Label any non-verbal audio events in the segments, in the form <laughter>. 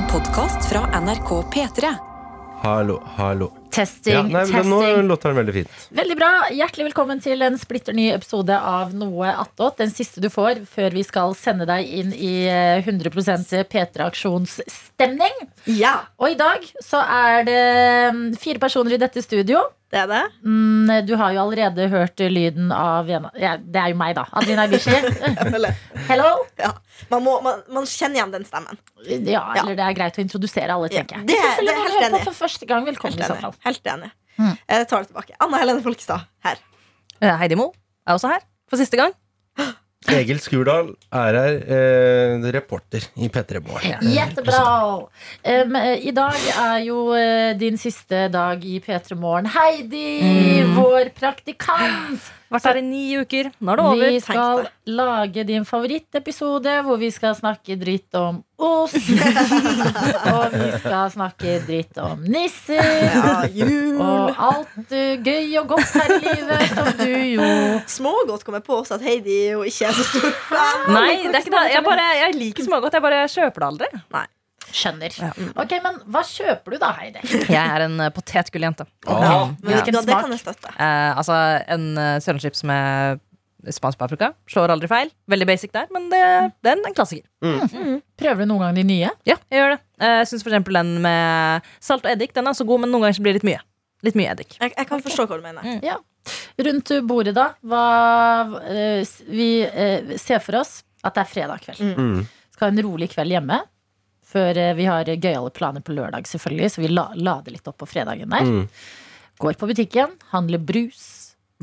En podkast fra NRK P3. Hallo, hallo. Testing, Ja, nei, testing. nå låter den veldig fint. Veldig bra. Hjertelig velkommen til en splitter ny episode av Noe attåt. Den siste du får før vi skal sende deg inn i eh, 100 P3-aksjonsstemning. Ja, Og i dag så er det mm, fire personer i dette studio. det er det. Mm, Du har jo allerede hørt lyden av en ja, Det er jo meg, da. Adelina Ibishi. <laughs> Hello. ja. man, må, man, man kjenner igjen den stemmen. Ja, eller det er greit å introdusere alle, tenker jeg. det- I det er helt på enig. for første gang. Velkommen i så fall. Helt enig. Mm. Jeg tar det tilbake. Anna Helene Folkestad her. Eh, Heidi Mo er også her for siste gang. <gasps> Egil Skurdal er her, eh, reporter i P3 Morgen. Jättebra! Um, eh, I dag er jo eh, din siste dag i P3 Morgen. Heidi, Mm. vår praktikant! Vært her i ni uker. Nå er det over. Vi skal lage din favorittepisode hvor vi skal snakke dritt om ost. <laughs> og vi skal snakke dritt om nisser. Ja, jul. Og alt eh, gøy og godt her i livet som du jo Smågodt kommer på også at Heidi jo ikke er så stor fan. Nei, det er ikke det. Jeg, bare, jeg liker smågodt. Jeg bare kjøper det aldri. Skjønner. Ja. Ok, Men hva kjøper du da, Heidi? <laughs> Jeg er en uh, potetgulljente. Ja, Hvilken Ja, det kan jeg støtte. Eh, altså en uh, sørlandschips med spansk paprika. Slår aldri feil. Veldig basic der, men det, det er en, klassiker. Prøver du noen gang de nye? Ja, jeg gjør det. Eh, Jeg synes for eksempel den med salt og eddik Den er så god, men noen ganger så blir det litt mye. Litt mye eddik. Jeg, jeg kan forstå hva du mener. Rundt bordet, da. Hva, eh, vi eh, ser for oss at det er fredag kveld. Mm. Skal ha en rolig kveld hjemme. Før eh, vi har gøyale planer på lørdag, selvfølgelig, så vi la, lader litt opp på fredagen der. Mm. Går på butikken, handler brus,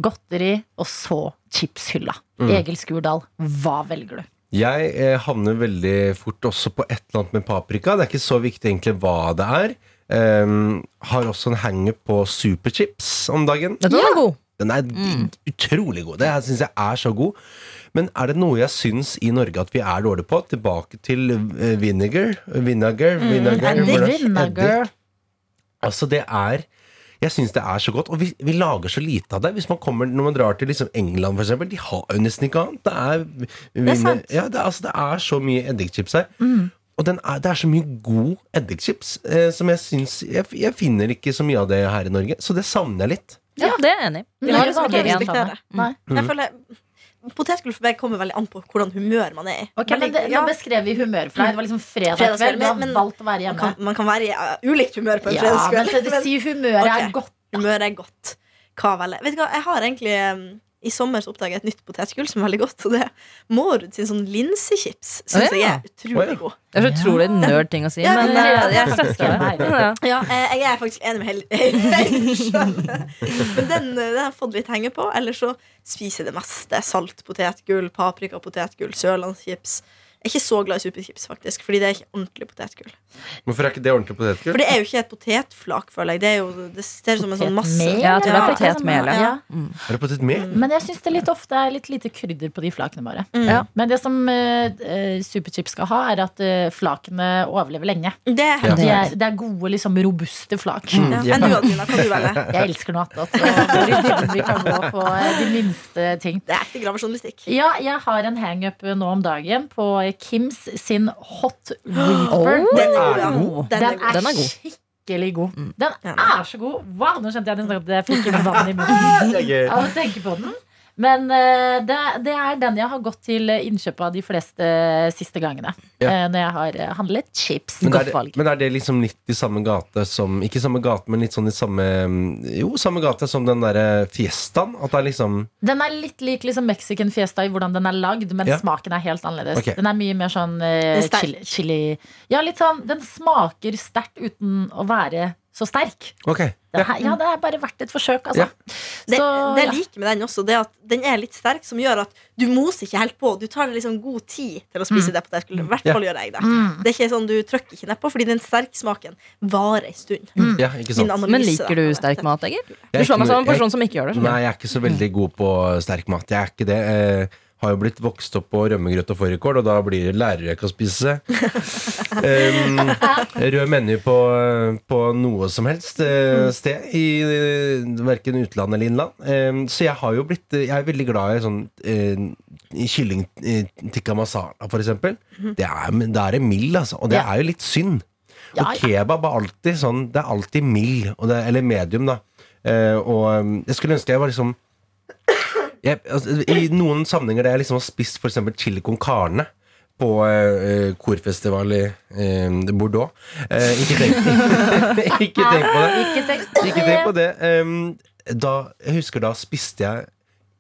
godteri, og så chipshylla. Mm. Egil Skurdal, hva velger du? Jeg eh, havner veldig fort også på et eller annet med paprika. Det er ikke så viktig egentlig hva det er. Um, har også en hanger på superchips om dagen. Den er god. Den er utrolig god. Det syns jeg er så god. Men er det noe jeg syns i Norge at vi er dårlige på? Tilbake til eh, vinegar. Vinegar, vinegar mm, Vinegar. Altså, det er jeg syns det er så godt, og vi, vi lager så lite av det. Hvis man kommer, Når man drar til liksom England, eksempel, de har jo nesten ikke annet. Det er, er sant. Ja, det, altså, det er så mye eddikchips her. Mm. Og den er, det er så mye god eddikchips eh, som jeg syns jeg, jeg finner ikke så mye av det her i Norge, så det savner jeg litt. Ja, det er jeg enig i. Vi har liksom ikke respektere. sånn. Nei. Mm. Jeg føler Potetgull for meg kommer veldig an på hvordan humør man er i. Ok, men det, ja, Nå beskrev vi humør for deg. Det var liksom fredag Fredagskveld, kveld. Du har men- men- valgt å være man, kan, man kan være i uh, ulikt humør på en Ja, men fredagskveld. så det sier <laughs> humøret er godt. godt. Humøret er godt. Hva vel? Vet du hva, jeg har egentlig um, I sommer så oppdaga jeg et nytt potetgull som er veldig godt. Og det er Mårud sin sånn linsechips. Syns jeg er utrolig god. Det er så utrolig nerd ting å si, Ja, men men jeg, det- jeg støtter det. det- Ja. Eh, jeg er faktisk enig med Hel- <laughs> Heidi. Men den, eh, den har jeg fått litt henge på. Ellers så spiser jeg det meste. Salt potetgull, paprika potetgull, sørlandschips. Jeg er ikke så glad i superchips, faktisk, fordi det er ikke ordentlig potetgull. Hvorfor er ikke det ordentlig potetgull? For det er jo ikke et potetflak, føler jeg. Det, er jo, det ser ut som en sånn masse Potetmel, Ja, jeg tror det er potetmel, ja. Ja. Er det potetmel? Men jeg syns det litt ofte er litt lite krydder på de flakene bare. Mm. Ja. Men det som eh, superchips skal ha, er at uh, flakene overlever lenge. Det er Ja. De er, det er gode, liksom robuste flak. Mm. ja. Enn du, Adelina, kan du velger? <laughs> Jeg elsker noe attåt. og vi kan gå på de minste ting. Det er ekte gravejournalistikk. Ja, jeg har en hangup nå om dagen på Kims sin Hot Reaper. Oh. Den er god, Den er Den god. er, god. skikkelig god. Mm. Den er så god. Wow, nå kjente jeg at jeg fikk vann i munnen Det av å tenke på den. Men eh, det, det er den jeg har gått til innkjøp av de fleste siste gangene. Ja. eh, når jeg har eh, handlet chips. Men er, Godt det, valg. men er det liksom litt i samme gate som Ikke samme gate, men litt sånn i samme Jo, samme gate som den derre Fiestaen? At det er liksom Den er litt lik liksom Mexican fiesta i hvordan den er lagd, men Ja. smaken er helt annerledes. Okay. Den er mye mer sånn eh, er sterk. chili, chili Ja, litt sånn Den smaker sterkt uten å være så sterk. Ok. Den her, ja, det er bare verdt et forsøk, altså. Ja. Det, Så, det jeg liker med den også, det at den er litt sterk, som gjør at du moser ikke helt på. Du tar deg liksom god tid til å spise det potetgullet. I hvert Ja. fall gjør jeg det. Mm. Det er ikke sånn du trykker ikke nedpå, fordi den sterksmaken varer en stund. Ja, ikke sant. analyse, Men liker du da. sterk mat, Egil? Du slår meg som en person som ikke gjør det. Sånn. Nei, jeg er ikke så veldig god på sterk mat. Jeg er ikke det. Jeg har jo blitt vokst opp på rømmegrøt og fårikål, og da blir det lærerrøyk å spise. <laughs> um, rød menu på, på noe som helst eh, sted, i verken utland eller innland. Um, så jeg har jo blitt Jeg er veldig glad i sånn uh, kylling tikka masala, for eksempel. Det er, det er mild, altså. Og det er jo litt synd. Ja, og kebab er alltid sånn Det er alltid mild, eller medium, da. Uh, og um, jeg skulle ønske jeg var liksom jeg, altså, I noen sammenhenger der jeg liksom har spist eksempel chili con carne på uh, korfestival i uh, Bordeaux. Uh, ikke, tenk, <laughs> ikke tenk på det. Ikke tenk Ikke tenk på det. Um, da, jeg husker da spiste jeg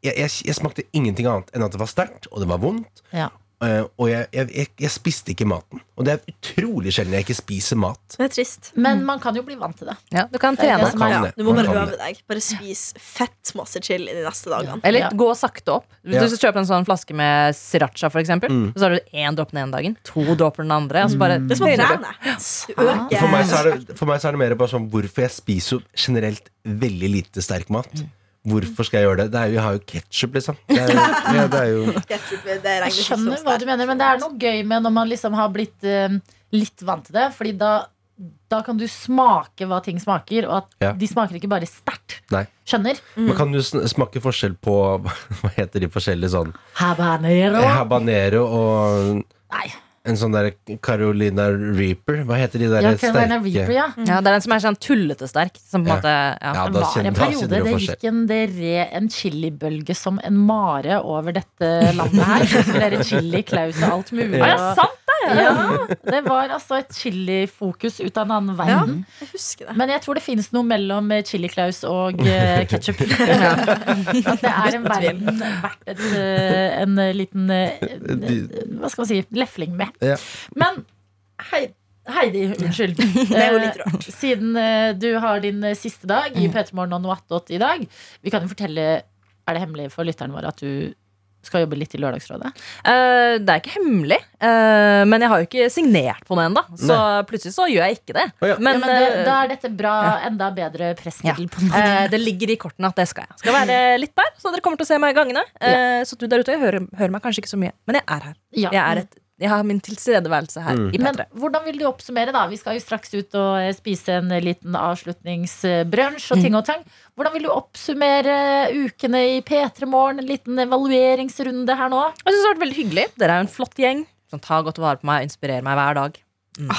jeg, jeg jeg smakte ingenting annet enn at det var sterkt, og det var vondt. Ja. Eh, og jeg, jeg, jeg, jeg spiste ikke maten. Og det er utrolig sjelden jeg ikke spiser mat. Det er trist. Men man kan jo bli vant til det. Ja, du kan trene. det Ja, det. du må bare øve deg. Bare spis fett masse chili de neste dagene. Eller Ja. gå sakte opp. Hvis Ja. du kjøper en sånn flaske med sriracha, for eksempel, Mm. så har du én dråpe den ene dagen, to dropper den andre. Og så bare Det er. Du øker For meg, så er det, <laughs> for meg så er det mer bare sånn hvorfor jeg spiser generelt veldig lite sterk mat. Hvorfor skal jeg gjøre det? det er vi har jo ketsjup, liksom. Det er, <laughs> ja, det er jo ketchup. Det Jeg skjønner hva du mener, men det er noe gøy med når man liksom har blitt uh, litt vant til det. Fordi da, da kan du smake hva ting smaker, og at Ja. de smaker ikke bare sterkt. Skjønner? Skjønner? Men kan du smake forskjell på <laughs> Hva heter de forskjellige sånn Habanero. Habanero og Nei. En sånn der Carolina Reaper? Hva heter de der Ja, sterke Reaper, ja. Ja, det er den som er sånn tullete sterk. Som på en Ja. måte ja. Ja, da kjenner- en da periode kjenner det gikk en, det red en chilibølge som en mare over dette landet her. Så skulle dere chili, Klaus og alt mulig. Ja, det er sant, Ja, <laughs> det var altså et chilifokus ut av en annen Ja, jeg husker det. Men jeg tror det finnes noe mellom eh, Chili Klaus og uh, ketsjup. At det er en verden verdt et, eh, en eh, liten eh, Hva skal man si lefling med. Ja. Men Hei, Heidi, unnskyld. <laughs> Det er jo litt Eh, rart. Siden eh, du har din eh, siste dag i P3 Morgen og noe attåt i dag, vi kan jo fortelle Er det hemmelig for lytterne våre at du skal jobbe litt i Lørdagsrådet? Uh, det er ikke hemmelig, uh, men jeg har jo ikke signert på det ennå. Så plutselig så gjør jeg ikke det. Oh, ja. Men, ja, men det, eh, da er dette bra, enda bedre pressmiddel på noe. eh, det ligger i kortene at det skal jeg. Skal være litt der, så dere kommer til å se meg i gangene. Eh, Så du der ute hører, hører meg kanskje ikke så mye, men jeg er her. Ja. Jeg, er et, jeg har min tilstedeværelse her Mm. i Men P3. hvordan vil du oppsummere, da? Vi skal jo straks ut og eh, spise en liten avslutningsbrunsj og ting og tang. Hvordan vil du oppsummere ukene i P3 Morgen? En liten evalueringsrunde her nå? Jeg synes det har vært veldig hyggelig. Dere er jo en flott gjeng som tar godt vare på meg og inspirerer meg hver dag. Mm.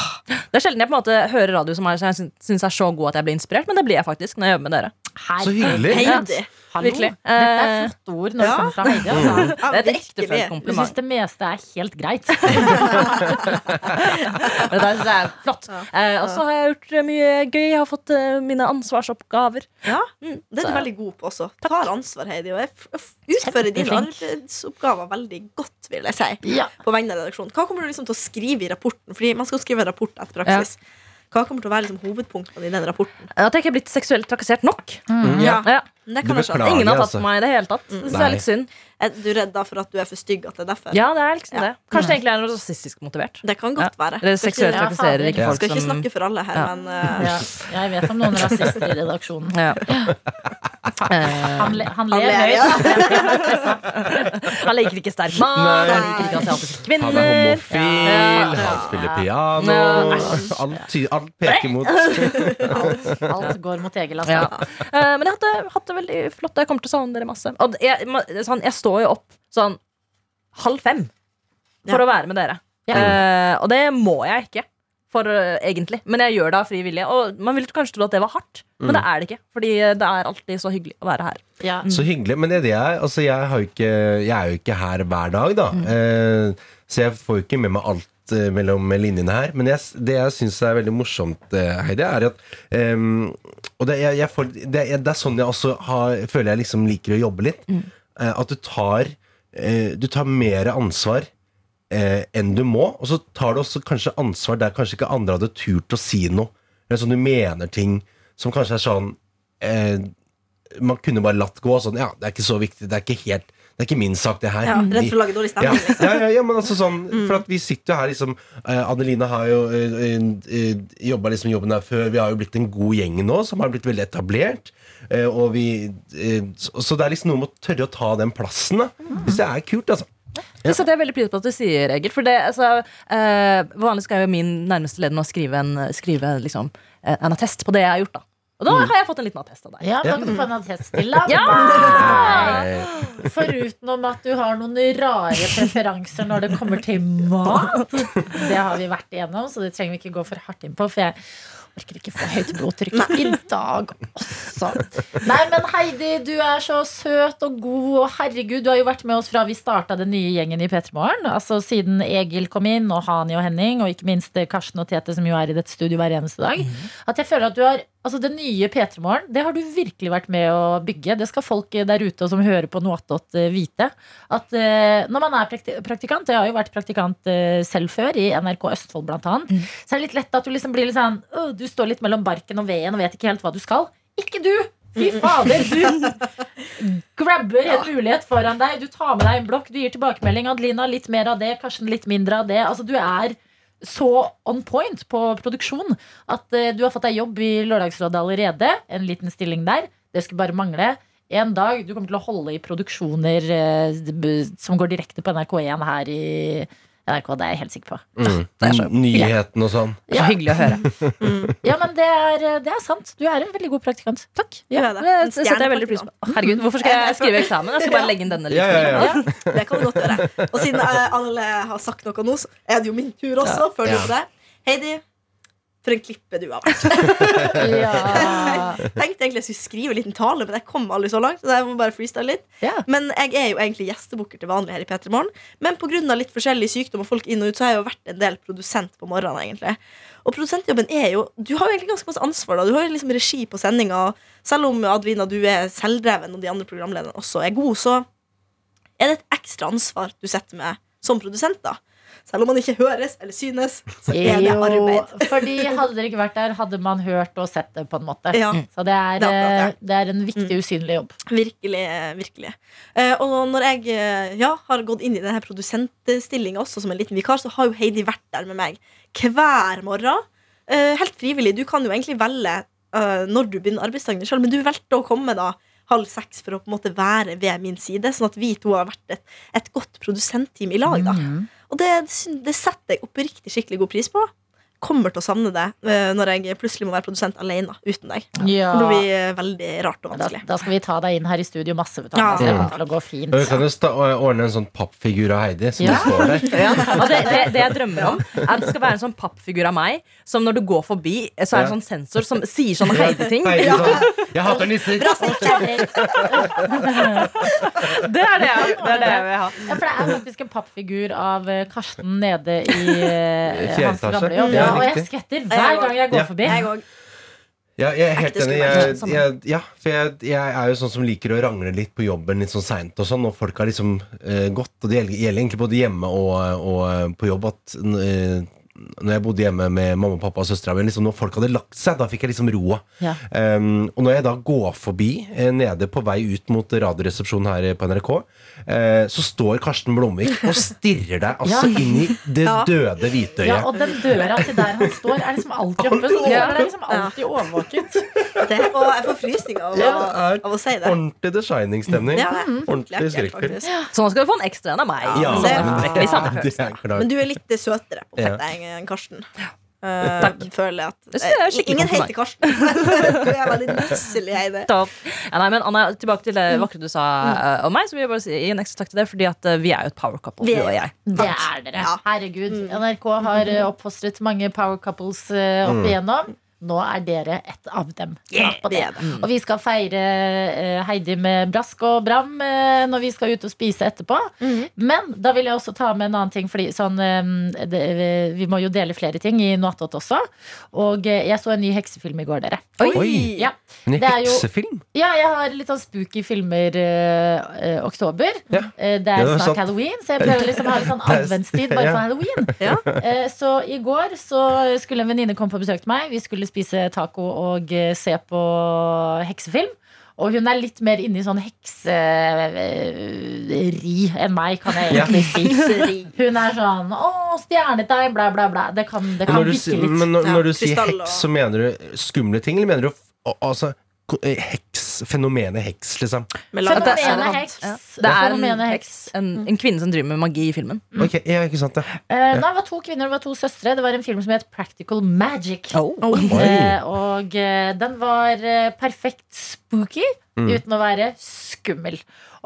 Det er sjelden jeg på en måte hører radio som som jeg syns er så god at jeg blir inspirert, men det blir jeg faktisk når jeg jobber med dere. Her. Så hyggelig. Heidi. Hallo. Virkelig. Dette er flotte ord når det kommer fra Heidi. Altså. Det er et ektefølt ektefølt Du syns kompliment. det meste er helt greit? <laughs> Det der synes jeg er flott. Eh, og så har jeg gjort mye gøy. Jeg har fått eh, mine ansvarsoppgaver. Ja, Mm, det er du veldig god på også. Tar ansvar, Heidi. Og jeg utfører dine arbeidsoppgaver veldig godt, vil jeg si. Ja. På vegne av redaksjonen. Hva kommer du liksom til å skrive i rapporten? Fordi man skal skrive rapport etter praksis. Hva kommer til å være liksom hovedpunktene i den rapporten? At jeg ikke er blitt seksuelt trakassert nok. Mm. Ja, Ja. det kan skjønne. beklager. Ingen har tatt altså. meg i det hele tatt. Det synes jeg er litt synd. Er du redd da for at du er for stygg at det er derfor? Ja, det er liksom Ja. det. Kanskje det egentlig er noe rasistisk motivert. Det kan godt være. Eller seksuelt trakasserer ikke Ja. folk skal ikke snakke for alle her, Ja. men uh, Ja. Jeg vet om noen rasister i redaksjonen. ja. <laughs> Eh, Han, le, han Han ler høyt. ja. <laughs> Han liker ikke sterk mat, han liker ikke asiatiske kvinner. Han er homofil, Ja. han spiller piano Ja. alt, alt peker mot Alt, alt går mot Egil, altså. Ja. Eh, men jeg hadde hatt det, veldig flott. Jeg kommer til å savne dere masse. Og jeg, sånn, jeg står jo opp sånn halv fem for Ja. å være med dere. Ja. Eh, og det må jeg ikke. For, eh, egentlig Men jeg gjør det av fri vilje. Og man ville kanskje tro at det var hardt, men det er det ikke. Fordi det er alltid så hyggelig å være her. Ja. Så hyggelig. Men det er det jeg Altså, jeg, har ikke, jeg er jo ikke her hver dag, da. Eh, så jeg får jo ikke med meg alt eh, mellom linjene her. Men jeg, det jeg syns er veldig morsomt, eh, Heidi, er at um, Og det, jeg, jeg får, det, det er sånn jeg også har, føler jeg liksom liker å jobbe litt. Mm. at du tar eh, Du tar mer ansvar eh, enn du må. Og så tar du også kanskje ansvar der kanskje ikke andre hadde turt å si noe. Eller sånn du mener ting som kanskje er sånn eh, Man kunne bare latt gå. Sånn, ja, det er ikke så viktig. Det er ikke helt Det er ikke min sak, det her. ja, Rett for å lage dårlig stemning. Liksom. ja, ja, ja, men altså sånn For at vi sitter jo her liksom eh, Adelina har jo uh, jobba liksom jobben her før. Vi har jo blitt en god gjeng nå, som har blitt veldig etablert. Eh, og vi eh, så, så det er liksom noe med å tørre å ta den plassen, da. Hvis det er kult, altså. Det setter jeg veldig pris på at du sier, Egil. For det, altså, eh, vanligvis skal jo min nærmeste leder nå skrive en, skrive, liksom, eh, en attest på det jeg har gjort. da Og da har jeg fått en liten attest av deg. Ja, kan du få en attest til, da? <laughs> Ja! Foruten om at du har noen rare preferanser når det kommer til mat. Det har vi vært igjennom, så det trenger vi ikke gå for hardt inn på. For jeg orker ikke få høyt blodtrykk i dag også. Nei, men Heidi, du er så søt og god, og herregud, du har jo vært med oss fra vi starta den nye gjengen i P3 Morgen. Altså siden Egil kom inn, og Hani og Henning, og ikke minst Karsten og Tete, som jo er i dette studioet hver eneste dag. At jeg føler at du har Altså Det nye P3 Morgen, det har du virkelig vært med å bygge. Det skal folk der ute og som hører på Noatot eh, vite. At eh, når man er praktikant, jeg har jo vært praktikant eh, selv før, i NRK Østfold blant annet, så er det litt lett at du liksom blir litt sånn øh, Du står litt mellom barken og veden og vet ikke helt hva du skal. Ikke du! Fy fader, du <laughs> grabber en mulighet foran deg. Du tar med deg en blokk, du gir tilbakemelding. Adelina litt mer av det, Karsten litt mindre av det. Altså Du er så on point på produksjon at eh, du har fått deg jobb i Lørdagsrådet allerede. En liten stilling der. Det skulle bare mangle. En dag du kommer til å holde i produksjoner eh, som går direkte på NRK1 her i NRK. Det er jeg helt sikker på. Mm. Det er så- Nyheten og sånn. Så hyggelig å høre. Ja, men det er, det er sant. Du er en veldig god praktikant. Takk. Ja, det. Det setter jeg veldig pris på. Herregud, Hvorfor skal jeg skrive eksamen? Jeg skal bare legge inn denne Ja, ja, ja. Det kan du godt gjøre. Og siden eh, alle har sagt noe nå, så er det jo min tur også. Før du Ja. gjør det. Heidi, for en klippe du har vært. <laughs> Ja. <laughs> Jeg tenkte egentlig jeg skulle skrive en liten tale, men jeg kom aldri så langt. Så jeg må bare freestyle litt yeah. Men jeg er jo egentlig gjestebukker til vanlig her i P3 Morgen. Men pga. litt forskjellig sykdom og folk inn og ut, så har jeg jo vært en del produsent på morgenen. egentlig Og produsentjobben er jo Du har jo egentlig ganske masse ansvar. da Du har jo liksom regi på sendinga. Selv om Adelina, du er selvdreven, og de andre programlederne også er gode, så er det et ekstra ansvar du setter med som produsent. da Selv om man ikke høres eller synes, så er det arbeid. <laughs> fordi hadde dere ikke vært der, hadde man hørt og sett det, på en måte. Ja. Så det er, Det er akkurat eh, det er en viktig usynlig jobb. Virkelig. virkelig Eh, Og når jeg eh, ja, har gått inn i denne produsentstillinga også som en liten vikar, så har jo Heidi vært der med meg hver morgen. Eh, helt frivillig. Du kan jo egentlig velge når du begynner arbeidsdagen selv sjøl, men du valgte å komme da halv seks for å på en måte være ved min side, sånn at vi to har vært et, et godt produsentteam i lag. da Og det, det setter jeg oppriktig skikkelig god pris på. Kommer til å savne det eh, når jeg plutselig må være produsent alene uten deg. Ja. Det blir eh, veldig rart og vanskelig. da skal vi ta deg inn her i studio masse. Du, Ja. det kommer til å gå fint. Vi kan jo sta ordne en sånn pappfigur av Heidi som Ja. står der. <laughs> Og det, det, det jeg drømmer om, er at det skal være en sånn pappfigur av meg som når du går forbi, så er det en sånn sensor som sier sånne Heidi-ting. Heidi sånn Jeg hater nisser! Det er det jeg, det er det jeg vil ha. Ja, for det er faktisk en pappfigur av eh, Karsten nede i eh, hans gamle jobb. Ja, Ja, og jeg skvetter hver gang jeg går Ja. forbi. Jeg òg. Ja, jeg er helt enig. Jeg, jeg, ja, for jeg, jeg er jo sånn som liker å rangle litt på jobben litt sånn seint og sånn, og folk har liksom uh, gått, og det gjelder, gjelder egentlig både hjemme og, og på jobb, at eh, når jeg bodde hjemme med mamma, pappa og søstera mi, liksom, når folk hadde lagt seg, da fikk jeg liksom roa. Ja. Um, og når jeg da går forbi, eh, nede på vei ut mot radioresepsjonen her på NRK, uh, så står Karsten Blomvik og stirrer deg altså Ja. inn i det Ja. døde hvitøyet. Ja, og den døra til der han står, er liksom alltid oppe. Så Ja. det er liksom alltid overvåket. Det, og jeg får frysninger av, er av å si det. Ordentlig The Shining-stemning. Mm. Ordentlig skrekkfilm. Så nå skal du få en ekstra en av meg. Ja, det- de det er klart. Men du er litt søtere på Ja. Enn Karsten. Uh, føler jeg at Det <laughs> jeg Ingen heter Karsten. du er veldig nusselig, Heidi. Topp. Ja, nei, men Anna, tilbake til det vakre du sa eh, om meg. Så vil jeg bare si gi en ekstra takk til det, fordi at eh, vi er jo et power couple, Vi du og jeg. Det er dere. Ja. Herregud. NRK har oppfostret mange power couples opp igjennom. Nå er dere et av dem. Yeah, det det. Mm. Og vi skal feire eh, Heidi med brask og bram eh, når vi skal ut og spise etterpå. Mm. Men da vil jeg også ta med en annen ting, Fordi sånn, eh, det, vi må jo dele flere ting i Noatot også. Og jeg så en ny heksefilm i går, dere. Oi. Ja. En Det jo- heksefilm? Ja, jeg har litt sånn spooky filmer eh, eh, oktober. Ja. Eh, det er Ja, det er snart halloween, så jeg prøver liksom å ha en sånn <laughs> adventstid bare ja. for halloween. <laughs> Ja. Eh, så i går så skulle en venninne komme på besøk til meg. Vi skulle spise taco og se på heksefilm. Og hun er litt mer inne i sånn hekseri enn meg, kan jeg egentlig si. <laughs> Hun er sånn 'Å, stjernetegn', bla, bla, bla. Det kan, det kan du, litt. men når, Ja, når du sier heks, så mener du skumle ting, eller mener du altså eh, heks Fenomenet heks, liksom. Er Fenomenet heks. Ja. Det er en, heks, en, en kvinne som driver med magi i filmen. Ok, ja, ikke sant det. Eh, nei, det var to kvinner, det var to søstre. Det var en film som het Practical Magic. Oh. Oh. Eh, og den var perfekt perfekt spooky Mm. uten å være skummel.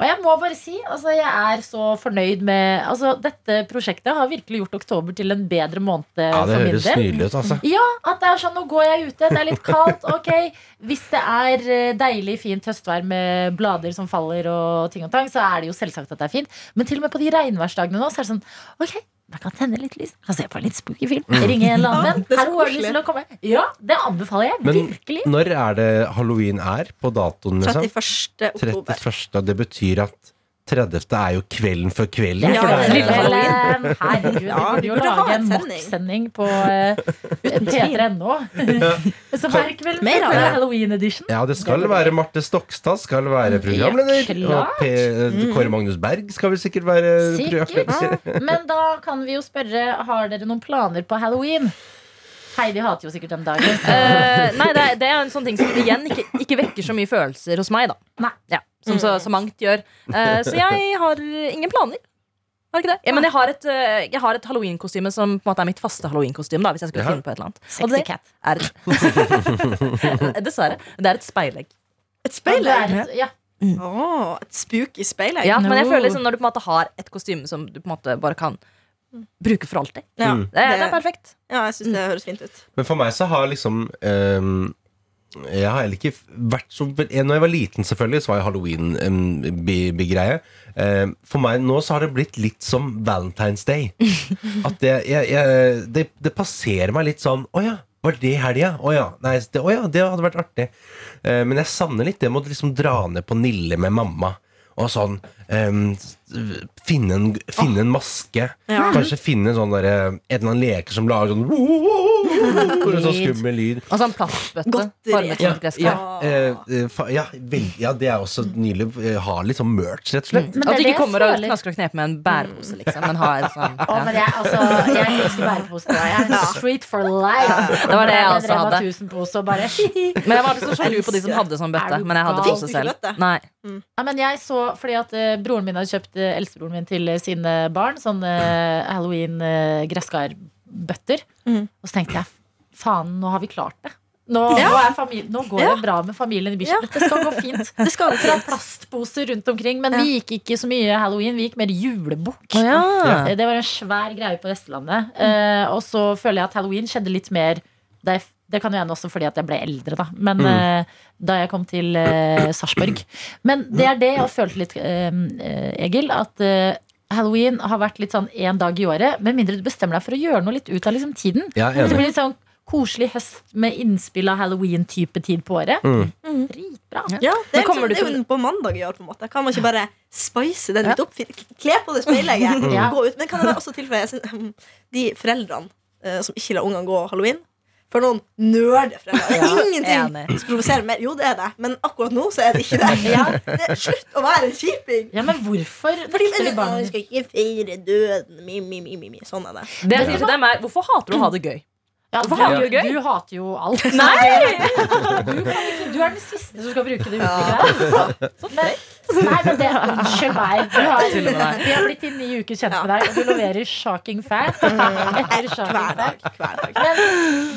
Og jeg må bare si, altså jeg er så fornøyd med Altså Dette prosjektet har virkelig gjort oktober til en bedre måned Ja, det høres del. nydelig ut, altså. Ja, at det er sånn, nå går jeg ute, det er litt kaldt, ok Hvis det er eh, deilig, fint høstvær med blader som faller og ting og tang, så er det jo selvsagt at det er fint. Men til og med på de regnværsdagene nå, så er det sånn, ok, man kan tenne litt lys, jeg kan se på en litt spooky film, ringe en eller annen venn. <laughs> det er så Hallo, har du lyst til å komme? Ja, det anbefaler jeg, Men virkelig. når er det halloween er på datoen, liksom? 31. oktober. 31. Det betyr at 30. er jo kvelden før kvelden. Ja, for er lille Halloween. eh, Herregud, vi Ja, burde vi jo burde ha lage en mokksending på uh, p3.no. Så hver kvelden Mer av det. Halloween edition. ja, det skal være Marte Stokstad skal være programleder. Ja, Og. P Kåre Magnus Berg skal vel sikkert være Sikkert. programleder. Men da kan vi jo spørre Har dere noen planer på halloween. Heidi hater jo sikkert den dagen. Eh, nei, det er, det er en sånn ting som igjen ikke, ikke vekker så mye følelser hos meg. da Nei. ja, Som så, så mangt gjør. Uh, så jeg har ingen planer. Har ikke det? Ja, men jeg har et, eh, jeg har et halloweenkostyme som på en måte er mitt faste halloweenkostyme. Hvis jeg skulle Ja. finne på et eller annet Og Sexy det cat. er <laughs> Dessverre. Det er et speilegg. Et speilegg? Ja. Ja. Åh, et spooky speilegg? Ja, men jeg føler liksom når du på en måte har et kostyme som du på en måte bare kan bruke for alltid. Ja, Mm. Det, er- det er perfekt. ja jeg syns det høres fint ut. Men for meg så har liksom um Jeg har heller ikke vært så Når jeg var liten, selvfølgelig, så var jeg halloween en greie. Ehm, for meg nå så har det blitt litt som Valentine's Day. <laughs> At det, jeg, jeg, det, det passerer meg litt sånn Å ja, var det helga? Å ja. Nei, det, å ja, det hadde vært artig. Eh, men jeg savner litt det med å liksom dra ned på Nille med mamma. Og sånn ehm, finne, en, finne en maske. Ja. Kanskje finne en sånn der, En eller annen leker som lager sånn Sånn skummel lyd. Og sånn plastbøtte formet som Ja, gresskar. ja, eh, ja, vel, ja, det er også nydelig. Eh, Ha litt sånn merch, rett og slett. Mm. At du ikke kommer og knasker og kneper med en bærepose, liksom, men har sånn ja. oh, men jeg, altså, jeg elsker bæreposer. Jeg er street for life. Det var det jeg også hadde. 1000-pose og bare Men jeg var ikke så sjalu på de som hadde sånn bøtte. Men jeg hadde pose selv. Nei. Mm. Ja, men jeg så, fordi at eh, Broren min hadde kjøpt eh, eldstebroren min til eh, sine barn sånne uh, halloween-gresskarbøtter. Mm. Og så tenkte jeg faen, nå har vi klart det. Nå, nå, er famili- nå går Ja. det bra med familien i Bislett. Det skal gå fint. <laughs> Det skal gå Fra plastposer rundt omkring. Men vi gikk ikke så mye halloween, vi gikk mer julebukk. Ja. Eh, Det var en svær greie på Vestlandet. Eh, og så føler jeg at halloween skjedde litt mer da er- det kan jo hende også fordi at jeg ble eldre, da. Men eh, da jeg kom til uh, Sarpsborg. Men det er det jeg har følt litt, eh, Egil. At halloween har vært litt sånn én dag i året. Med mindre du bestemmer deg for å gjøre noe litt ut av liksom, tiden. Ja, Det blir litt sånn koselig høst med innspill av halloween-type tid på året. Mm. Dritbra. Ja, det er, kommer liksom, det er til- jo på mandag i år, på en måte. Kan man ikke bare spice den Ja. litt opp? Kle på det speilegget. <laughs> Ja. Gå ut. Men kan jeg også tilføye De foreldrene som ikke lar ungene gå halloween For noen nerdeforeldre. <laughs> Ja, Ingenting enig. som provoserer mer. Jo, det er det, men akkurat nå så er det ikke det. <laughs> Ja. det er slutt å være en kjiping! Ja, men hvorfor Fordi men, barn? Vi skal ikke feire døden. Mi, mi, mi, mi, mi. Sånn er det. Det jeg ja. dem er Hvorfor hater du å ha det gøy? Ja, du, hater du gøy? du hater jo alt. Nei! <laughs> Du, ikke, du er den siste som skal bruke det uttrykket der. Men, nei, men det, unnskyld meg. Du har, vi har blitt i ni uker kjent med deg, og du leverer shocking fact <laughs> etter shocking Hver dag. fact. Hver dag. Men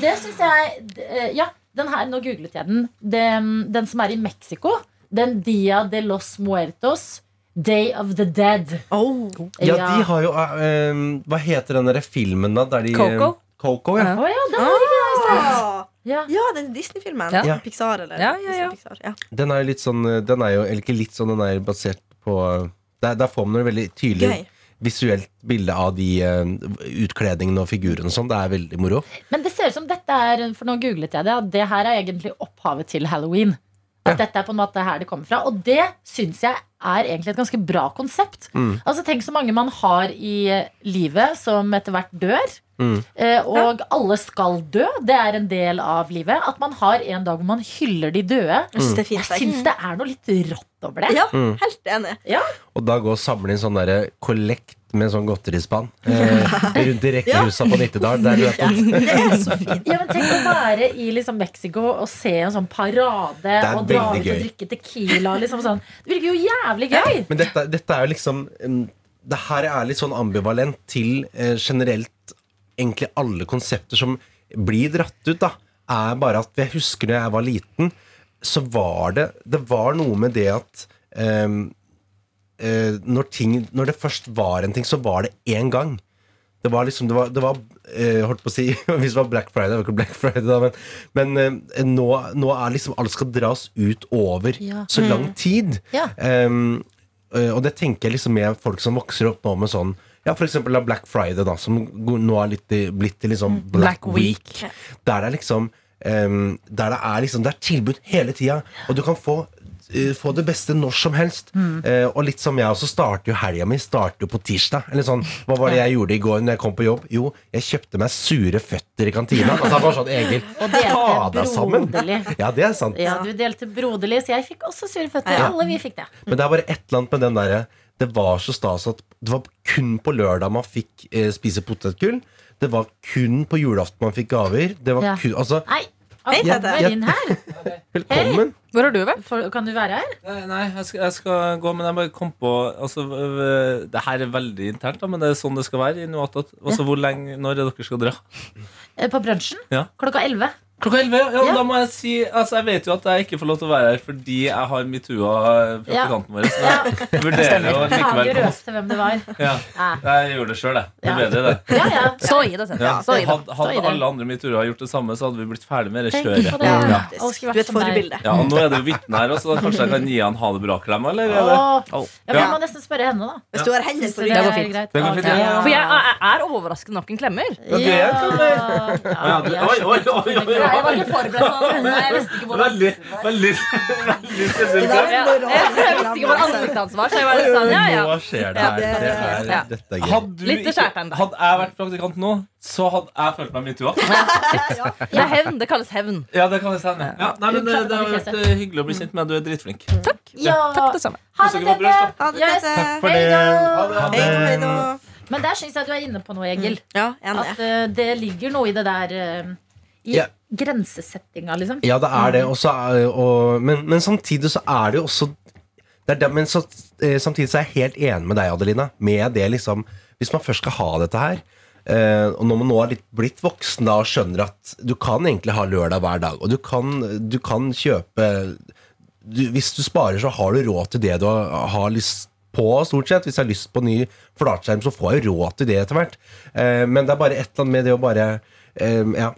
det syns jeg eh, Ja, den her, nå googlet jeg den. Den, den som er i Mexico. Den Dia de los Muertos. Day of the Dead. Oh. Ja, de har jo uh, Hva heter den derre filmen, da? Der de, Coco? Coco, ja. Oh, ja, den har ikke jeg sett. Ja. Ja, den Disney-filmen. Ja. Pixar, eller Ja, ja, ja. Disney Pixar. Ja. Den er jo litt sånn Den er jo eller ikke litt sånn, den er basert på Der, der får man et veldig tydelig Gøy. visuelt bilde av de eh, utkledningene og figurene og sånn. Det er veldig moro. Men det ser ut som dette er For nå googlet jeg det, at det her er egentlig opphavet til halloween. At Ja. dette er på en måte her det kommer fra. Og det syns jeg er egentlig et ganske bra konsept. Mm. Altså Tenk så mange man har i eh, livet som etter hvert dør. Mm. Eh, og alle skal dø. Det er en del av livet. At man har en dag hvor man hyller de døde. Jeg syns det er Jeg syns det er noe litt rått over det. Ja, Mm. helt enig. Og da gå og samle inn sånn derre kollekt med sånn godterispann eh, rundt i rekkehusa på Nittedal. Der du er Ja, det er så fint. Ja, men Tenk å være i liksom Mexico og se en sånn parade er og dra ut og drikke tequila. Liksom sånn. Det virker jo jævlig gøy! Men dette, dette er jo liksom Det her er litt sånn ambivalent til eh, generelt egentlig alle konsepter som blir dratt ut, da. Er bare at jeg husker da jeg var liten, så var det Det var noe med det at eh, når, ting, når det først var en ting, så var det én gang. Det var liksom, det var, det var eh, holdt på å si <laughs> Hvis det var Black Friday, det var ikke Black Friday da, men, men eh, nå, nå er liksom alt skal dras ut over Ja. så lang tid. Ja. Um, eh, og det tenker jeg liksom med folk som vokser opp nå med sånn Ja, for eksempel da Black Friday, da, som nå er litt, i- blitt til liksom Black, Black Week. Der det er liksom um, Der det er liksom Det er tilbud hele tida, og du kan få få det beste når som helst. Eh, og litt som jeg også starter jo helga mi starter jo på tirsdag. Eller sånn, Hva var det jeg gjorde i går når jeg kom på jobb? Jo, jeg kjøpte meg sure føtter i kantina. Altså, bare sånn Egil, <laughs> Og ta deg sammen! Ja, det er sant. Ja, du delte broderlig, så jeg fikk også sure føtter. Ja. Alle vi fikk det. Men det er bare et eller annet med den derre Det var så stas at det var kun på lørdag man fikk eh, spise potetgull. Det var kun på julaften man fikk gaver. Det var Ja. kun, altså, Nei, Hei, Tete. inn her. velkommen! Hvor har du vært? For, kan du være her? Nei, nei jeg, skal, jeg skal gå, men jeg bare kom på altså, Det her er veldig internt, da, men det er sånn det skal være. Altså, hvor lenge, Når er dere skal dra? Eh, På brunsjen? Ja. Klokka 11. Klokka 11? Ja, Ja. Da må jeg si altså, Jeg vet jo at jeg ikke får lov til å være her fordi jeg har metoo praktikanten vår. Så Ja. jeg vurderer å likevel komme. røpe hvem det var? Ja, Ja. jeg gjorde det sjøl, jeg. Det Ja. er bedre, det. Ja, ja. Så i det. Ja. Så i det. Hadde, hadde det. alle andre metooer gjort det samme, så hadde vi blitt ferdig med det kjøret. det. Ja. Du er et forbilde. Ja, og nå er det jo vitne her også, så kanskje jeg kan gi han ha det bra-klem? Eller? Oh. det-. Ja, men jeg må nesten spørre henne, da. Hvis du har hendene på Det går fint. Det går fint, ja. For jeg er, overrasket overraskende nok en klemmer. Ja, det er en Ja, Ja, det- oi, så oi, oi, oi, oi. Jeg var ikke forberedt på det. Jeg visste ikke hvor Ja, ansiktet hans var, så jeg var litt sånn, ja, ja. Hva skjer det her? det- Det er, ja. Dette er gøy. Hadde, jeg vært praktikant nå, så hadde jeg følt meg metoo. Det er hevn. Det kalles hevn. Ja, det kalles hevn. Ja, nei, men det, det har vært eh, hyggelig å bli kjent med. Du er dritflink. Ja. Takk, det samme. Ha det, Tete. Ha det, Yes. Tete. Takk for Hei det. Ha det. Men der syns jeg du er inne på noe, Egil. Ja. At uh, det ligger noe i det der eh, I Ja. grensesettinga, liksom. Ja, det er det. Også, er- og, men, men samtidig så er det jo også det det, Men så, eh, samtidig så er jeg helt enig med deg, Adelina. Med det liksom Hvis man først skal ha dette her eh, Og når man nå er litt blitt voksen da og skjønner at du kan egentlig ha lørdag hver dag, og du kan, du kan kjøpe du, Hvis du sparer, så har du råd til det du har, lyst på, stort sett. Hvis jeg har lyst på ny flatskjerm, så får jeg råd til det etter hvert. Eh, men det er bare et eller annet med det å bare eh, Ja.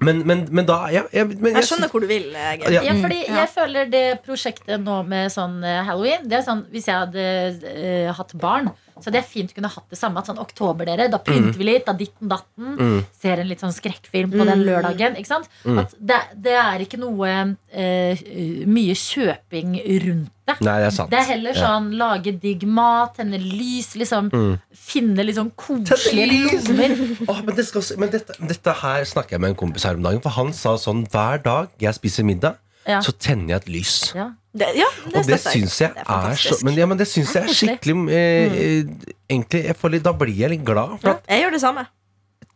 Men, men, men da ja, jeg, men, Jeg skjønner hvor du vil, Egil. Ja. Ja, fordi Ja. jeg føler det prosjektet nå med sånn eh, halloween Det er sånn, Hvis jeg hadde uh, hatt barn, så hadde jeg fint kunne hatt det samme. At sånn oktober, dere, da pynter vi litt, da ditten datten. Mm. Ser en litt sånn skrekkfilm på den lørdagen. Ikke sant? At det, det er ikke noe eh, mye kjøping rundt det. Nei, det er. Det er heller Ja. sånn lage digg mat, tenne lys, liksom. Finne litt sånn koselige lommer. oh, men det skal, men dette, dette her snakker jeg med en kompis her om dagen, for han sa sånn hver dag jeg spiser middag, Ja. så tenner jeg et lys. Ja. Det, ja, det Og det syns jeg Det er er så. Men, ja, men det syns jeg er skikkelig eh, mm. Egentlig, jeg får litt, Da blir jeg litt glad, for at Jeg gjør det samme.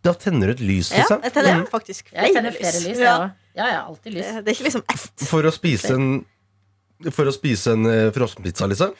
da tenner du et lys, Ja, liksom. jeg tenner faktisk Jeg tenner flere lys, Ja. Ja, ja, alltid lys. Det, det er ikke liksom ett. For å spise en For å spise en uh, frossenpizza, liksom?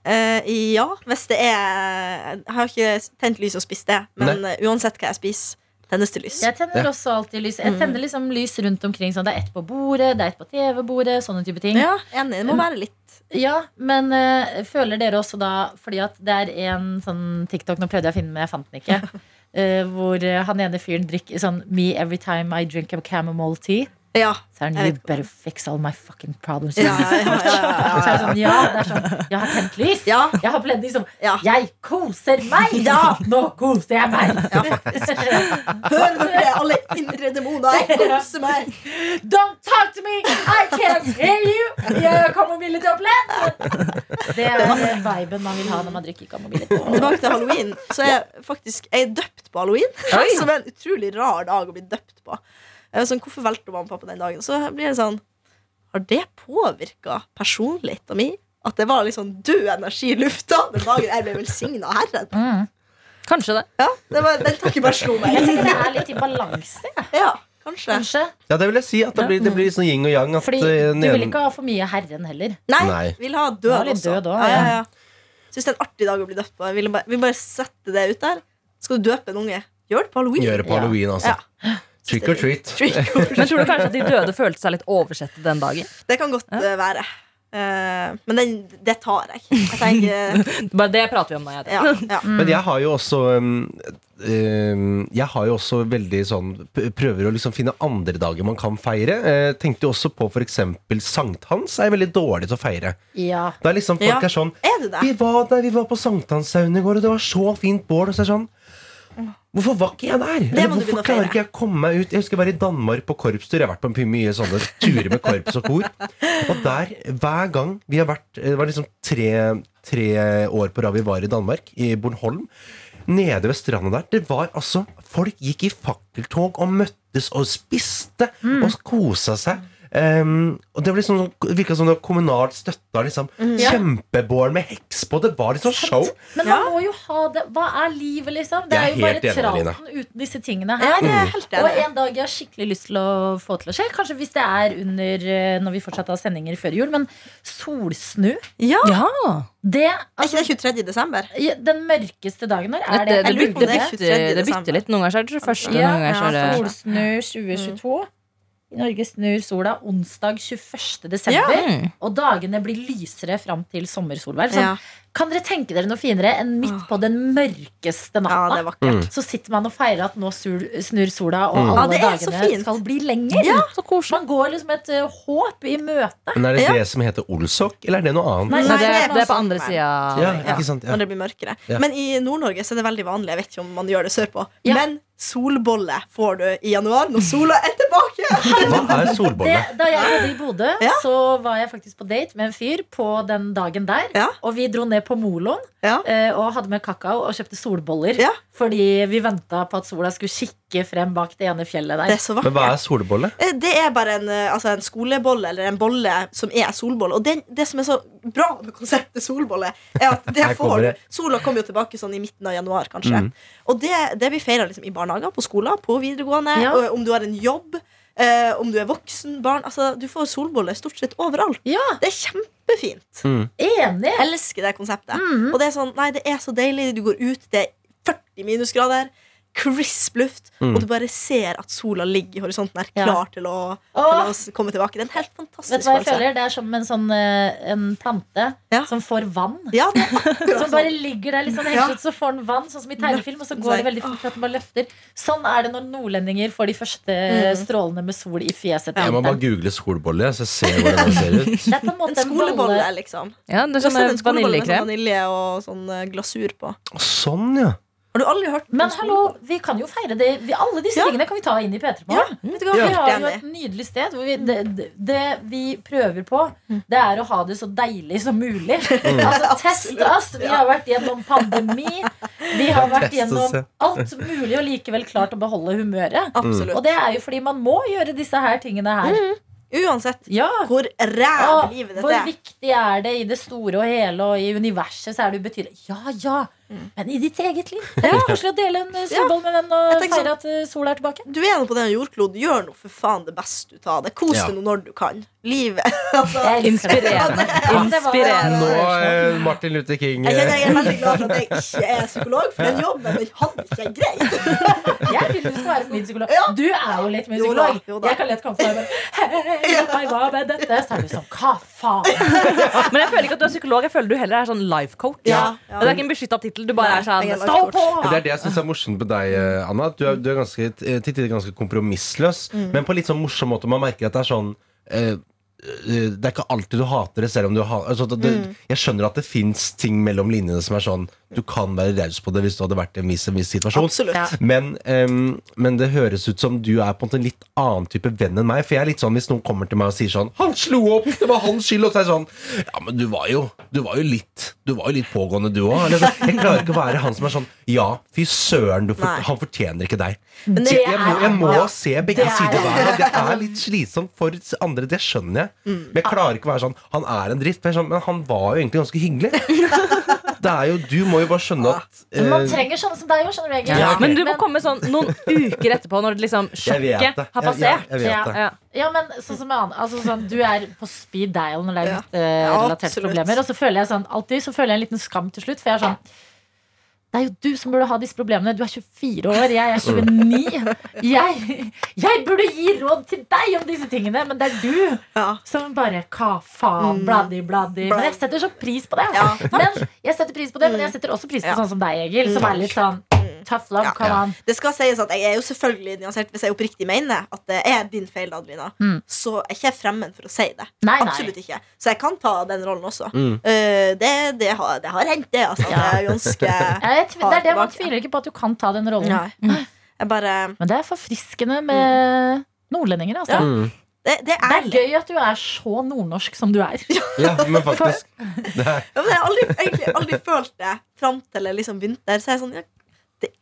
Uh, ja, hvis det er Jeg har ikke tent lys og spist det, men uh, uansett hva jeg spiser, tennes det lys. Jeg tenner Ja. også alltid lys. Jeg tenner liksom lys rundt omkring. Sånn. Det er ett på bordet, det er ett på TV-bordet, sånne type ting. Ja, enig. Det må være litt Ja, men eh, føler dere også da Fordi at det er en sånn TikTok Nå prøvde jeg å finne den, men jeg fant den ikke. <laughs> eh, hvor han ene fyren drikker sånn Me every time I drink a chamomile tea. Ja. Så er det You better fix all my fucking problems. Ja, ja, ja, ja, Så er det sånn, ja, det er sånn Jeg har tent lys. Ja. Jeg har pledd liksom Ja. Jeg koser meg! Ja. Nå koser jeg meg! Ja, på det, alle indre demoner. Kose meg. Don't talk to me! I can't hear you! Jeg kommer villig til oppledd! Det er den viben man vil ha når man drikker kamomille. Tilbake til halloween. Så er jeg faktisk jeg er døpt på halloween. Som er en utrolig rar dag å bli døpt på. Jeg var sånn, Hvorfor valgte mamma og pappa den dagen? Så blir det sånn Har det påvirka personligheten min? At det var liksom død energi i lufta den dagen jeg ble velsigna av Herren? Kanskje det. Ja, det var, Den takken bare slo meg. Jeg tenker det er litt i balanse. Ja, kanskje. kanskje. Ja, det vil jeg si. At det blir, det blir sånn yin og yang. At, Fordi eh, du vil ikke ha for mye Herren heller. Nei, Nei. vil ha død også. død også, ja, ja, ja. ja. Syns det er en artig dag å bli døpt på. Jeg bare, vil bare sette det ut der. Skal du døpe en unge, gjør det på halloween. Gjøre på Ja. halloween, altså. Ja. Trick or treat. <laughs> Trick or Men tror du kanskje at de døde følte seg litt oversette den dagen? Det kan godt ja. være. Uh, men den, det tar jeg. Jeg tenker <laughs> Bare det prater vi om nå. Jeg ja, ja. <laughs> Men jeg har jo også um, um, Jeg har jo også veldig sånn Prøver å liksom finne andre dager man kan feire. Eh, tenkte jo også på f.eks. sankthans er veldig dårlig til å feire. Ja. Da liksom Folk Ja. er sånn Er det det? Vi var der, vi var på sankthanshaugen i går, og det var så fint bål. Og så er sånn Hvorfor var ikke jeg der? Eller hvorfor klarer ikke jeg å komme meg ut? Jeg husker jeg var i Danmark på korpstur. Jeg har vært på mye sånne turer med korps og kor. Og der, hver gang vi har vært Det var liksom tre, tre år på rad vi var i Danmark, i Bornholm. Nede ved stranda der. Det var altså Folk gikk i fakkeltog og møttes og spiste og kosa seg. Um, og det var liksom det virka som det var kommunalt støtta. Liksom. Kjempebål med heks på. Det var liksom show. Men Ja. man må jo ha det. Hva er livet, liksom? Det er er jo bare traten uten disse tingene her. er helt Og en dag jeg har skikkelig lyst til å få til å skje, kanskje hvis det er under eh, når vi fortsatt har sendinger før jul, men solsnu, Ja, Ja. det Er altså, ikke det 23. desember? Den mørkeste dagen her er Det, det? det, det, det er bytter, 23. det bytter litt. Noen ganger er det 21., Ja, noen ganger er det Solsnu 2022. I Norge snur sola onsdag 21. desember. Mm. Og dagene blir lysere fram til sommersolverv. Sånn, Ja. Kan dere tenke dere noe finere enn midt på den mørkeste ja, natta? det er vakkert. så sitter man og feirer at nå sur, snur sola, og Mm. alle Ja, dagene skal bli lenger. Ja, Så koselig. Man går liksom et uh, håp i møte. Men er det Ja. det som heter olsok, eller er det noe annet? Nei, Nei, det, er, det er på andre sida. ja, Ja. Ja. Når det blir mørkere. Ja. Men i Nord-Norge så er det veldig vanlig. Jeg vet ikke om man gjør det sørpå. Ja. Men solbolle får du i januar når sola er tilbake. Hva er Det, solbolle? da jeg bodde i Bodø, Ja. så var jeg faktisk på date med en fyr på den dagen der. Ja. Og vi dro ned på Moloen Ja. eh, og hadde med kakao og kjøpte solboller. Ja. Fordi vi venta på at sola skulle kikke frem bak det ene fjellet Det der. er så Men hva er solbolle? Eh, Det er bare en, eh, altså en skolebolle eller en bolle som er solbolle. Og det, det som er så bra med konseptet solbolle, er at det <laughs> får det. Sola kommer jo tilbake sånn i midten av januar, kanskje. Mm. Og det, det blir feira liksom i barnehager, på skoler, på videregående, Ja. og om du har en jobb. Eh, om du er voksen, barn altså, Du får solboller stort sett overalt. Ja, Det er kjempefint. enig! Jeg elsker det konseptet. Mhm. Og det er sånn, nei, det er så deilig. Du går ut, det er 40 minusgrader. Crisp luft, Mm. og du bare ser at sola ligger i horisonten er Ja. klar til å, til å komme tilbake. Det er en helt Vet fantastisk du hva jeg følelse. føler? Det er som en sånn eh, en plante Ja. som får vann. Ja, <laughs> Som sånn. bare ligger der sånn Ja. hengslete, så får den vann, sånn som i tegnefilm, og så går det veldig fort at den bare løfter. Sånn er det når nordlendinger får de første Mm. strålene med sol i fjeset. Jeg må bare google solbolle, så jeg ser hvordan det ser ut. Det er på en måte en skolebolle, liksom. Ja, det er en skolebolle med sånn vaniljekrem. vanilje og sånn eh, glasur på. Sånn, ja. Har du aldri hørt Men hallo, vi kan jo feire det. Vi, alle disse Ja. tingene kan vi ta inn i P3 Morgen. Ja. Vi har jo et nydelig sted hvor vi, det, det, vi prøver på, det er å ha det så deilig som mulig. <laughs> <laughs> Altså, test oss! Vi har vært gjennom pandemi. Vi har vært gjennom alt mulig og likevel klart å beholde humøret. Absolutt. Og det er jo fordi man må gjøre disse her tingene her. Uansett Ja. hvor ræv livet hvor er. viktig er det i det store og hele og i universet, så er det ubetydelig. Ja, ja, men i ditt eget liv. <laughs> Det er koselig å dele en eh, solboll med venn og feire at eh, sola er tilbake. Du er nå på denne jordkloden. Gjør nå for faen det beste ut av det. Kos deg nå når du kan. Livet. <laughs> altså. Inspirerende. Inspirerende. Nå er Martin Luther King jeg, kjenner, eh, jeg er veldig glad for at jeg ikke er psykolog, for den jobben den hadde ikke jeg greid. <laughs> Jeg vil du skal være min psykolog. Ja. Du er jo litt min Jo da, psykolog. jo da. Jeg kan lett komme til deg og bare Hei, hva med dette? Så er du sånn Hva faen? <laughs> Men jeg føler ikke at du er psykolog. Jeg føler du heller er sånn life coach. Ja, ja. Det er ikke en beskytta tittel. Du bare er sånn er Stå på! Det er det jeg syns er morsomt med deg, eh, Anna. Du er, du er ganske, eh, til tider ganske kompromissløs, Mm. men på litt sånn morsom måte. Man merker at det er sånn eh, eh, det er ikke alltid du hater det, selv om du har altså, det, Mm. Jeg skjønner at det fins ting mellom linjene som er sånn Du kan være raus på det hvis du hadde vært i en viss, en viss situasjon. Ja. Men, um, men det høres ut som du er på en litt annen type venn enn meg. For jeg er litt sånn hvis noen kommer til meg og sier sånn 'Han slo opp! Det var hans skyld!' Og så er jeg sånn Ja, men du var jo, du var jo litt Du var jo litt pågående, du òg. Jeg klarer ikke å være han som er sånn Ja, fy søren, du for, han fortjener ikke deg. Men Så det jeg, må, jeg må ja. se begge Det er- sider hver. Det er litt slitsomt for andre, det skjønner jeg. Men jeg klarer ikke å være sånn Han er en dritt. Men, er sånn, men han var jo egentlig ganske hyggelig. <laughs> Det er jo, Du må jo bare skjønne at eh, Man trenger sånne som deg òg, skjønner du. Egil. Ja, ok. Men du må komme sånn noen uker etterpå, når det liksom Jeg vet sjokket det. har Jeg- passert. jeg- jeg vet Ja. det. Ja. Ja, men sånn som Anne, altså sånn, Du er på speed dial når det er Ja. gutt-relaterte absolutt. problemer. Og så føler jeg sånn, alltid så føler jeg en liten skam til slutt. For jeg er sånn Det er jo du som burde ha disse problemene. Du er 24 år, jeg er 29. Jeg, jeg burde gi råd til deg om disse tingene, men det er du Ja. som bare Hva faen? Bladdi, bladdi. Men jeg setter så pris på det. Mm. Ja, Men jeg setter pris på det, men jeg setter også pris på sånn som deg, Egil. Som er litt sånn tough love. Ja. Come on. Det skal sies at jeg er jo selvfølgelig nyansert Hvis jeg oppriktig mener at det er din feil, Adelina, Mm. så er ikke jeg fremmed for å si det. Nei, nei. Absolutt ikke. Så jeg kan ta den rollen også. Mm. Uh, det, det, har, det har hendt, det. Altså, Ja. det er ganske <laughs> Jeg, tv- det er det man tviler ikke på at du kan ta den rollen. Nei. Jeg bare Men det er forfriskende med nordlendinger. Altså. Ja. mm. det, det Det er er gøy at du er så nordnorsk som du er. Ja, men faktisk. <laughs> Det er, Ja, men jeg har aldri, egentlig aldri følt det fram til jeg liksom begynte der. Så jeg er sånn, ja,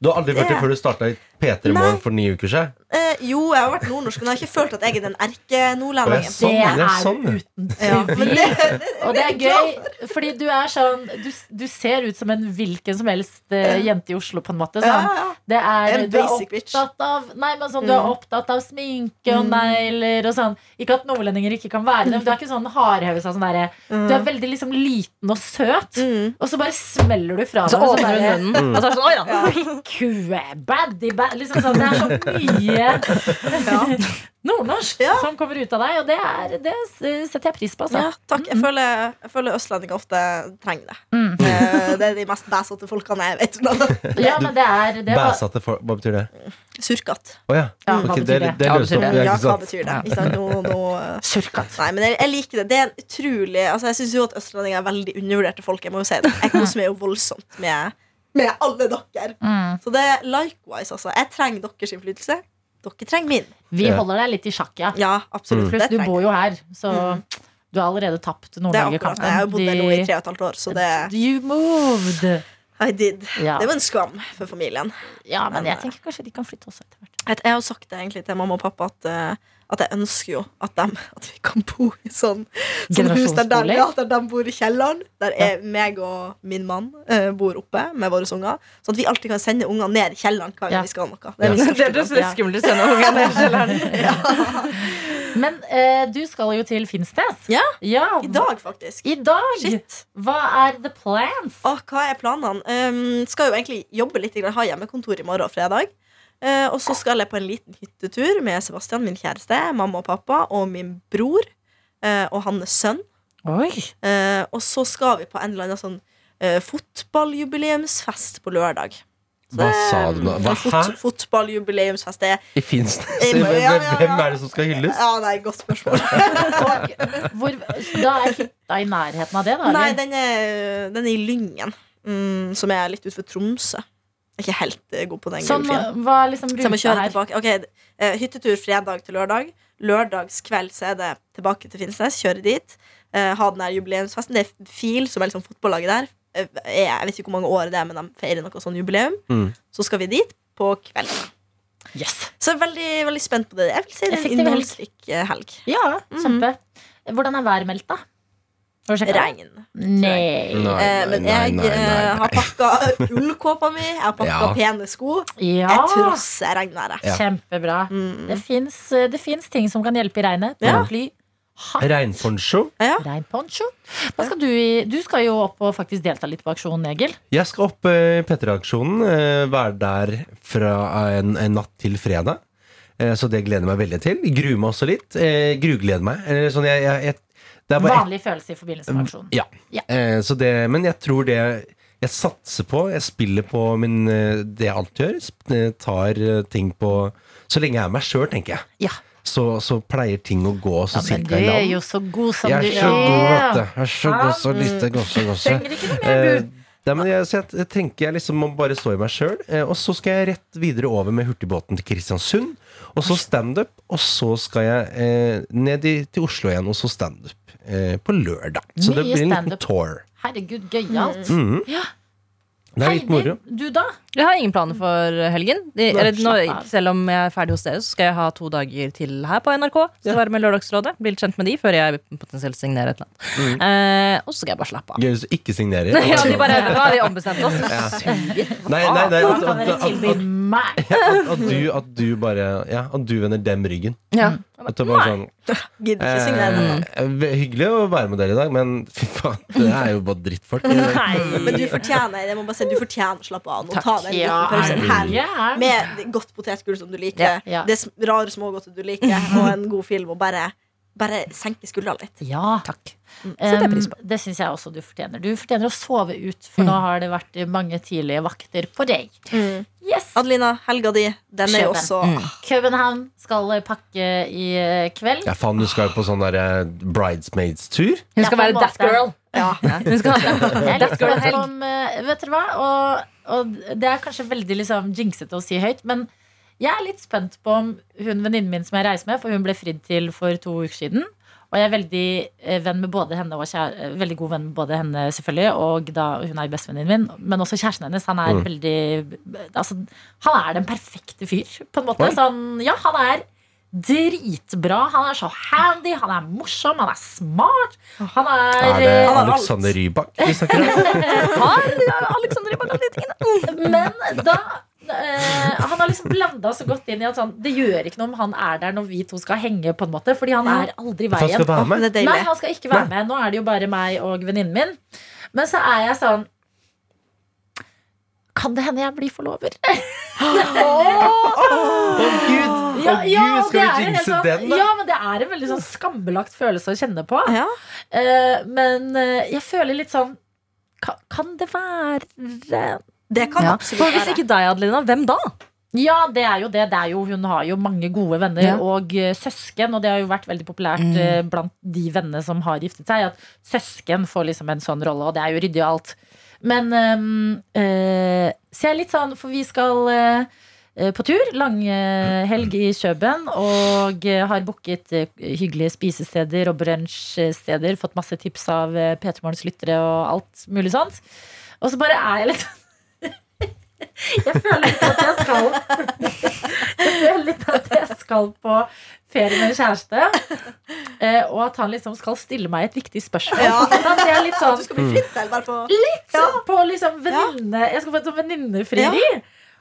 du har aldri følt det Det- før du starta i P3 Morgen for ni uker siden? eh, jo, jeg har vært nordnorsk, men jeg har ikke følt at jeg er den erkenordlendingen. Sånn, det det er er sånn, uten tvil. Ja, det, Og det er gøy, fordi du er sånn Du, du ser ut som en hvilken som helst eh, jente i Oslo, på en måte. Sånn. ja. Det er, En du er basic bitch. opptatt av Nei, men sånn, du er Mm. opptatt av sminke og negler og sånn. Ikke at nordlendinger ikke kan være det, men du er ikke sånn hardhausa sånn derre Du er veldig liksom liten og søt, Mm. og så bare smeller du fra deg. og åpner hun munnen, og så er det sånn Oi da! Kue, baddy, bad, liksom sånn, Det er så mye <laughs> nordnorsk Ja. som kommer ut av deg, og det, er, det setter jeg pris på. Altså. Ja, takk. Jeg føler, jeg føler østlendinger ofte trenger det. Mm. Eh, Det er de mest bæsete folkene jeg vet. <laughs> Ja, men det er det var, Bæsete folk, Hva betyr det? Surkat. Oh, ja. Ja, okay, hva det, betyr det, det? Løser opp. det? Ja, Ja, hva betyr det? Ja. Ikke sant? Nå, nå, eh, surkat. Nei, men jeg, jeg liker det. Det er en utrolig altså Jeg syns jo at østlendinger er veldig undervurderte folk. Jeg må jo si det Jeg koser meg jo voldsomt med, med alle dere. Mm. Så det er likewise, altså. Jeg trenger deres innflytelse. Dere trenger min. Vi holder deg litt i sjakk, ja. Ja, absolutt. Mm. Pluss du bor jo her, så Mm. du har allerede tapt akkurat. Jeg Nord-Norge-kampen. har bodd der nå i tre og et halvt år, så det You moved! I did. Ja. Det var en skam for familien. ja, men Men, jeg tenker kanskje de kan flytte også etter hvert. Jeg, har sagt det egentlig til mamma og pappa at, eh, at jeg ønsker jo at, dem, at vi kan bo i sånn, sånn hus der, de, ja, der de bor i kjelleren. Der er meg og min mann uh, bor oppe med våre unger. Sånn at vi alltid kan sende ungene ned i kjelleren hver gang Ja. vi skal ha noe. Det er ja. Det er det som er skummelt å sende ungene ned i kjelleren. <laughs> <laughs> Men uh, du skal jo til Finnsnes. Ja, ja. I dag, faktisk. I dag. Shit. Hva er the plans? Åh, hva er planene? Um, skal jo egentlig jobbe litt, grann, ha hjemmekontor i morgen og fredag. Eh, og så skal jeg på en liten hyttetur med Sebastian, min kjæreste, mamma og pappa og min bror uh, og hans sønn. Oi. Eh, og så skal vi på en eller annen sånn eh, fotballjubileumsfest på lørdag. Så Hva sa du nå? Hva, fot. Fotballjubileumsfest det er I Finnsnes? Ja, Hvem, ja, ja, ja. hvem er det som skal hylles? Ja, nei, godt spørsmål. <laughs> Og hvor, da er hytta i nærheten av det, da? nei, den er, den er i Lyngen, mm, som er litt utenfor Tromsø. Er ikke helt eh, god på den Sånn, geografien. hva er liksom Så jeg må kjøre her? tilbake. Ok, eh, Hyttetur fredag til lørdag. Lørdagskveld så er det tilbake til Finnsnes. Kjøre dit. Eh, ha den her jubileumsfesten. Det er FIL, som er liksom fotballaget der. Eh, er, jeg vet ikke hvor mange år det er, men de feirer noe sånn jubileum. Mm. Så skal vi dit på kvelden. Yes. Så jeg er veldig, veldig spent på det. Jeg vil si det er en innholdsrik eh, helg. Ja, kjempe. Hvordan er værmeldt, da? Har du sjekket det? Regn. Nei. Nei, nei, men nei, jeg nei, eh, nei. har pakka <laughs> ullkåpa mi, jeg har pakka Ja. pene sko. Ja. Jeg trosser regnværet. Ja. Kjempebra. Mm. Det fins det finnes ting som kan hjelpe i regnet. Ja. Paraply. Regnponcho. Rein poncho. Hva skal du, du skal jo opp og faktisk delta litt på aksjonen, Egil. Jeg skal opp eh, i P3-aksjonen. eh, være der fra en, en natt til fredag. Eh, så det gleder jeg meg veldig til. Gruer meg også litt. Eh, grugleder meg. Eh, sånn jeg, jeg, jeg, er Vanlig følelse i forbindelse med aksjonen. Ja. Ja. Eh, så det, men jeg tror det jeg satser på, jeg spiller på min, eh, det jeg alltid gjør. Eh, Tar eh, ting på Så lenge jeg er meg sjøl, tenker jeg. Ja. Så, så pleier ting å gå så Ja, men du er jo så god som Jeg du er så god, vet du. er. Jeg er så god, så lite gosse, gosse. Trenger ikke noe mer, du. Nei, men jeg, så jeg, jeg tenker jeg liksom må bare stå i meg sjøl. Og så skal jeg rett videre over med hurtigbåten til Kristiansund. Og så standup. Og så skal jeg eh, ned i, til Oslo igjen, og så standup på lørdag. Så det blir en liten tour. Herregud, gøyalt. Mhm. Ja. Det er litt moro. Heidi, du da? Jeg har ingen planer for helgen. De, eller, nå, selv om jeg er ferdig hos dere, så skal jeg ha to dager til her på NRK. Skal være med Lørdagsrådet. Bli litt kjent med de før jeg potensielt signerer et eller annet. Eh, og så skal jeg bare slappe av. Gøy hvis du ikke signerer. <laughs> Ja, de bare, nå har vi ombestemt oss. Nei, nei, nei Nå at, at, at, at, <laughs> at, at, du, at du bare Ja, at du vender dem ryggen. Ja. At det er sånn <laughs> Gidder ikke signere eh, Hyggelig å være med dere i dag, men fy faen, det er jo bare drittfolk. Nei. Men du fortjener jeg må bare si, du fortjener å slappe av nå. Ta deg en Ja, liten pause. En med godt potetgull som du liker, Ja. det rare smågodtet du liker, <laughs> og en god film, og bare, bare senke skuldrene litt. Ja. Takk. Um, jeg pris det syns jeg også du fortjener. Du fortjener å sove ut, for nå har det vært mange tidlige vakter på deg. Yes. Adelina, helga di, den er jo også Mm. København skal pakke i eh, kveld. Ja, faen, du skal jo på sånn derre bridesmaids-tur. Hun skal være that girl. Ja. Hun skal Jeg er litt That girl om eh, Vet dere hva? Og, og det er kanskje veldig liksom, jinxete å si høyt, men jeg er litt spent på om hun venninnen min som jeg reiser med, for hun ble fridd til for to uker siden. Og jeg er veldig eh, venn med både henne og kjære, eh, veldig god venn med både henne, selvfølgelig, og da hun er bestevenninnen min, men også kjæresten hennes. Han er Mm. veldig Altså, han er den perfekte fyr, på en måte. Sånn, ja, han er dritbra. Han er så handy, han er morsom, han er smart. Han er, Er det eh. Alexander Rybak vi snakker om? <laughs> Har Alexander Rybak alle de tingene? Men da Uh, Han har liksom blanda så godt inn i at sånn, det gjør ikke noe om han er der når vi to skal henge, på en måte fordi han er aldri i veien. han skal være med. Nei, han skal ikke være med. Nå er det jo bare meg og venninnen min. Men så er jeg sånn Kan det hende jeg blir forlover? <laughs> Å gud! Å Ja, ja, gud, skal vi jinxe sånn, den, da? ja, men det er en veldig sånn skambelagt følelse å kjenne på. Ja. Uh, men uh, jeg føler litt sånn Kan, kan det være Det kan Ja. absolutt være. hvis ikke deg, Adelina, hvem da? Ja, det er jo det. det er jo, hun har jo mange gode venner Ja. og uh, søsken. Og det har jo vært veldig populært uh, blant de vennene som har giftet seg, at søsken får liksom en sånn rolle, og det er jo ryddig og alt. Men eh, Så jeg er litt sånn, for vi skal eh, på tur. Langhelg i Kjøben. Og har booket hyggelige spisesteder og brunsjsteder. Fått masse tips av eh, P3 Morgens lyttere og alt mulig sånt. Og så bare er jeg litt sånn Jeg føler litt at jeg skal Jeg føler litt at jeg skal på ferie med en kjæreste. eh, Og at han liksom skal stille meg et viktig spørsmål. Ja. At er litt sånn Du skal bli fritt eller bare på Sånn på liksom venninne Jeg skal få et sånn venninnefrieri.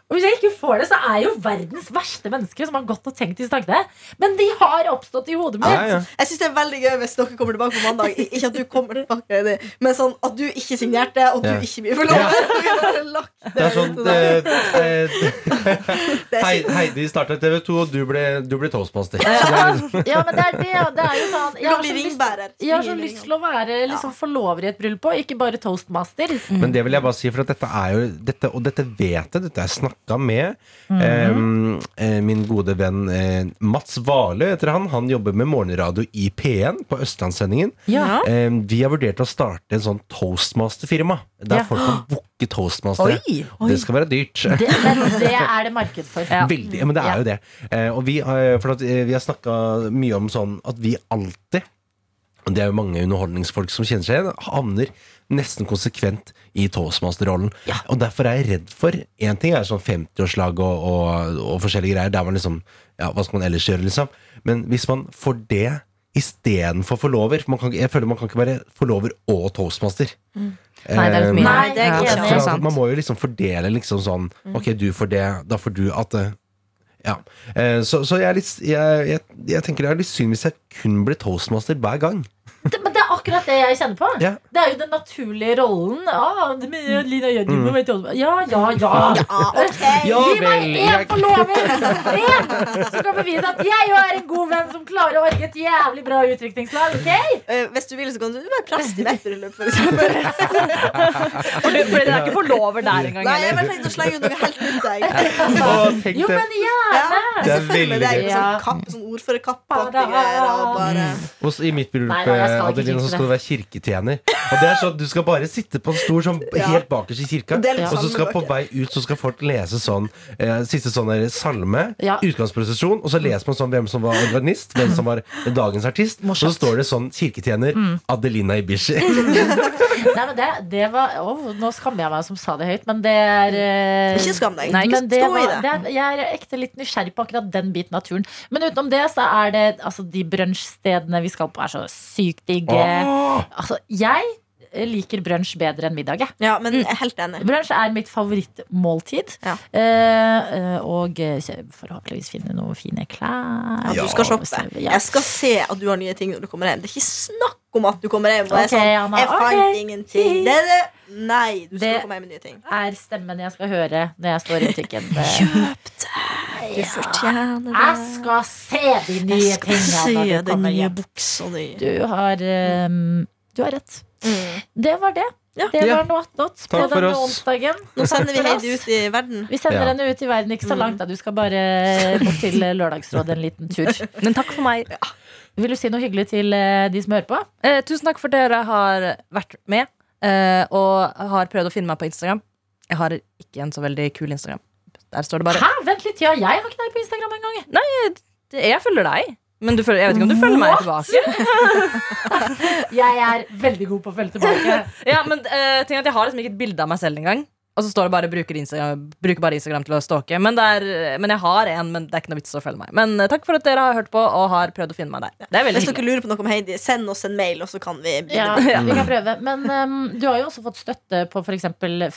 Og hvis jeg ikke får det, så er jeg jo verdens verste menneske som har gått og tenkt disse tankene. Men de har oppstått i hodet mitt. Ja, ja. Jeg synes det er veldig gøy hvis dere kommer tilbake på mandag. Ikke at du kommer tilbake, det, men sånn at du ikke signerte, og du Ja. ikke blir forlover. <laughs> Bare Det er sånn Det Hei- Heidi startet TV 2, og du ble, du ble toastmaster. Det Ja, men det er det. Det er jo sånn Jeg har så lyst, jeg har så lyst til å være liksom forlover i et bryllup, og ikke bare toastmaster. men det vil jeg bare si, for at dette er jo dette, Og dette vet jeg, dette er jeg snakka med eh, eh, min gode venn eh, Mats Vale heter han. Han jobber med morgenradio i P1 på Østlandssendingen. Ja. Eh, vi har vurdert å starte en sånn toastmaster-firma. Der Ja. folk kan booke toastmaster. Oi. Det skal være dyrt. Det, det er det marked for. <laughs> Veldig, men det er Ja. jo det. Eh, og vi, har- for eh, vi har snakka mye om sånn at vi alltid det er jo mange underholdningsfolk som kjenner seg igjen, havner nesten konsekvent i toastmaster-rollen. Og derfor er jeg redd for Én ting er sånn 50-årslag og, og, og forskjellige greier, der man liksom Ja, hva skal man ellers gjøre, liksom? Men hvis man får det istedenfor forlover for man kan, Jeg føler man kan ikke være forlover og toastmaster. Nei, det er litt mye. Nei, det er Ja, ikke sant. man må jo liksom fordele liksom sånn Ok, du får det, da får du at eh, Ja. Eh, Så, så jeg, er litt, jeg, jeg, jeg tenker det er litt synd hvis jeg kun blir toastmaster hver gang. Det, men det er akkurat det jeg kjenner på. Ja. Det er jo den naturlige rollen. Ah, det med Lina Jørgen, Mm. Ja, Ja, ja, <laughs> ja. okay. ok. Gi meg én forlover! Én som kan bevise at jeg jo er en god venn som klarer å orke et jævlig bra utdrikningslag. Okay? Uh, hvis du vil, så kan du være prest i bryllup, for eksempel. Fordi, fordi det er ikke forlover der engang. Nei, jeg bare tenkte å slenge ut noe helt nytt, jeg. <laughs> Jo, men gjerne! Ja, Det er for veldig gøy. sånn kapp, sånn ordførerkappaktige greier. Og bare I mitt bryllup Adelina, så jinxe skal du være kirketjener. Og det er sånn Du skal bare sitte på en stol sånn, Ja. helt bakerst i kirka. Og så skal på vei ut Så skal folk lese sånn eh, siste sånn der salme, Ja. utgangsprosesjon, og så leser man sånn hvem som var organist, hvem som var dagens artist. Og så står det sånn kirketjener Adelina Ibishi. <laughs> Nei, men det, det var oh, nå skammer jeg meg som sa det høyt, men det er eh, Ikke skam deg. Nei, men det stå i var, det. det er, jeg er ekte litt nysgjerrig på akkurat den biten av turen. Men utenom det så er det altså, de brunsjstedene vi skal på, er så sykt digge. Altså, jeg liker brunsj bedre enn middag. jeg. Ja, men jeg er helt enig. Brunsj er mitt favorittmåltid. Ja. Eh, eh, og eh, forhåpentligvis finne noen fine klær. Ja, du skal shoppe. Ja. Jeg skal se at du har nye ting når du kommer hjem. Det er ikke snakk om at du kommer hjem og er sånn Anna, Jeg fant okay. ingenting. Det er det. Nei, du skal Det- komme hjem med nye ting. er stemmen jeg skal høre når jeg står i butikken. Det- Du fortjener Jeg skal se de nye tingene når du kommer hjem. buksa di. Du har, um, du har rett. Mm. Det var det. Ja. Det var noe attåt på denne oss. onsdagen. Nå sender vi Heidi ut i verden. Vi sender Ja. henne ut i verden, ikke så Mm. langt. da Du skal bare bort til Lørdagsrådet en liten tur. <laughs> Men takk for meg. Vil du si noe hyggelig til eh, de som hører på? Eh, tusen takk for dere har vært med eh, og har prøvd å finne meg på Instagram. Jeg har ikke en så veldig kul Instagram. Der står det bare Hæ? Vent litt, ja, jeg har ikke deg på Instagram engang. Det- Jeg følger deg. Men du følger, jeg vet ikke om du følger meg tilbake. <laughs> Jeg er veldig god på å følge tilbake. <laughs> Ja, men uh, ting er at Jeg har liksom ikke et bilde av meg selv engang. Og så står det bare bruker, Instagram, bruker bare Instagram til å stalke. Men, er, men jeg har en, men det er ikke noe vits å følge meg. Men eh, takk for at dere har hørt på og har prøvd å finne meg der. Det er veldig Hvis dere lurer på noe om Heidi, send oss en mail, og så kan vi Ja, begynne. vi kan prøve. Men um, du har jo også fått støtte på f.eks.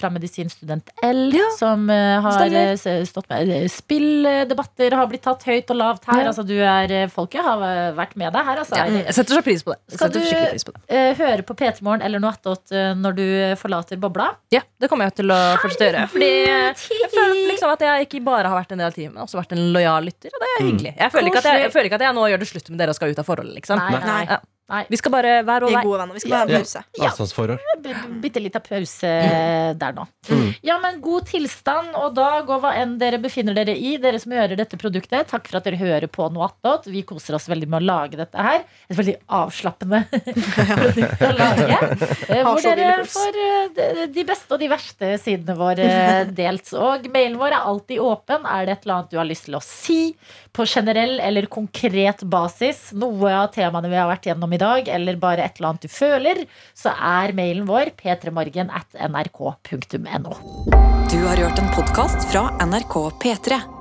fra medisinstudent L, Ja, som uh, har stemmer. uh, stått med Spilldebatter har blitt tatt høyt og lavt her. Ja. Altså, du er, folket har vært med deg her, altså. Ja, jeg setter så pris på det. Skal du- pris på det. Uh, høre på P3 Morgen eller noe attåt uh, når du forlater bobla. Ja, det kommer jeg til å fortsette å gjøre. Fordi jeg føler liksom at jeg ikke bare har vært en del av teamet, men også vært en lojal lytter. Og det er hyggelig. Jeg føler, ikke at jeg, jeg føler ikke at jeg nå gjør det slutt med dere og skal ut av forholdet. Liksom. Nei, nei. Ja. Nei. Vi skal bare hver Vi vår er gode venner. Vi skal bare ha en Ja. pause. Avstandsforhold. B- Bitte lita pause der nå. Ja, men god tilstand og dag og hva enn dere befinner dere i, dere som hører dette produktet. Takk for at dere hører på noe attåt. Vi koser oss veldig med å lage dette her. Et veldig avslappende <laughs> produkt å lage. <laughs> eh, Hvor dere får eh, de- de beste og de verste sidene våre <laughs> delt. Og mailen vår er alltid åpen. Er det et eller annet du har lyst til å si på generell eller konkret basis, noe av temaene vi har vært gjennom i dag, eller bare et eller annet du føler, så er mailen vår p3morgen at nrk.no. Du har hørt en podkast fra NRK P3.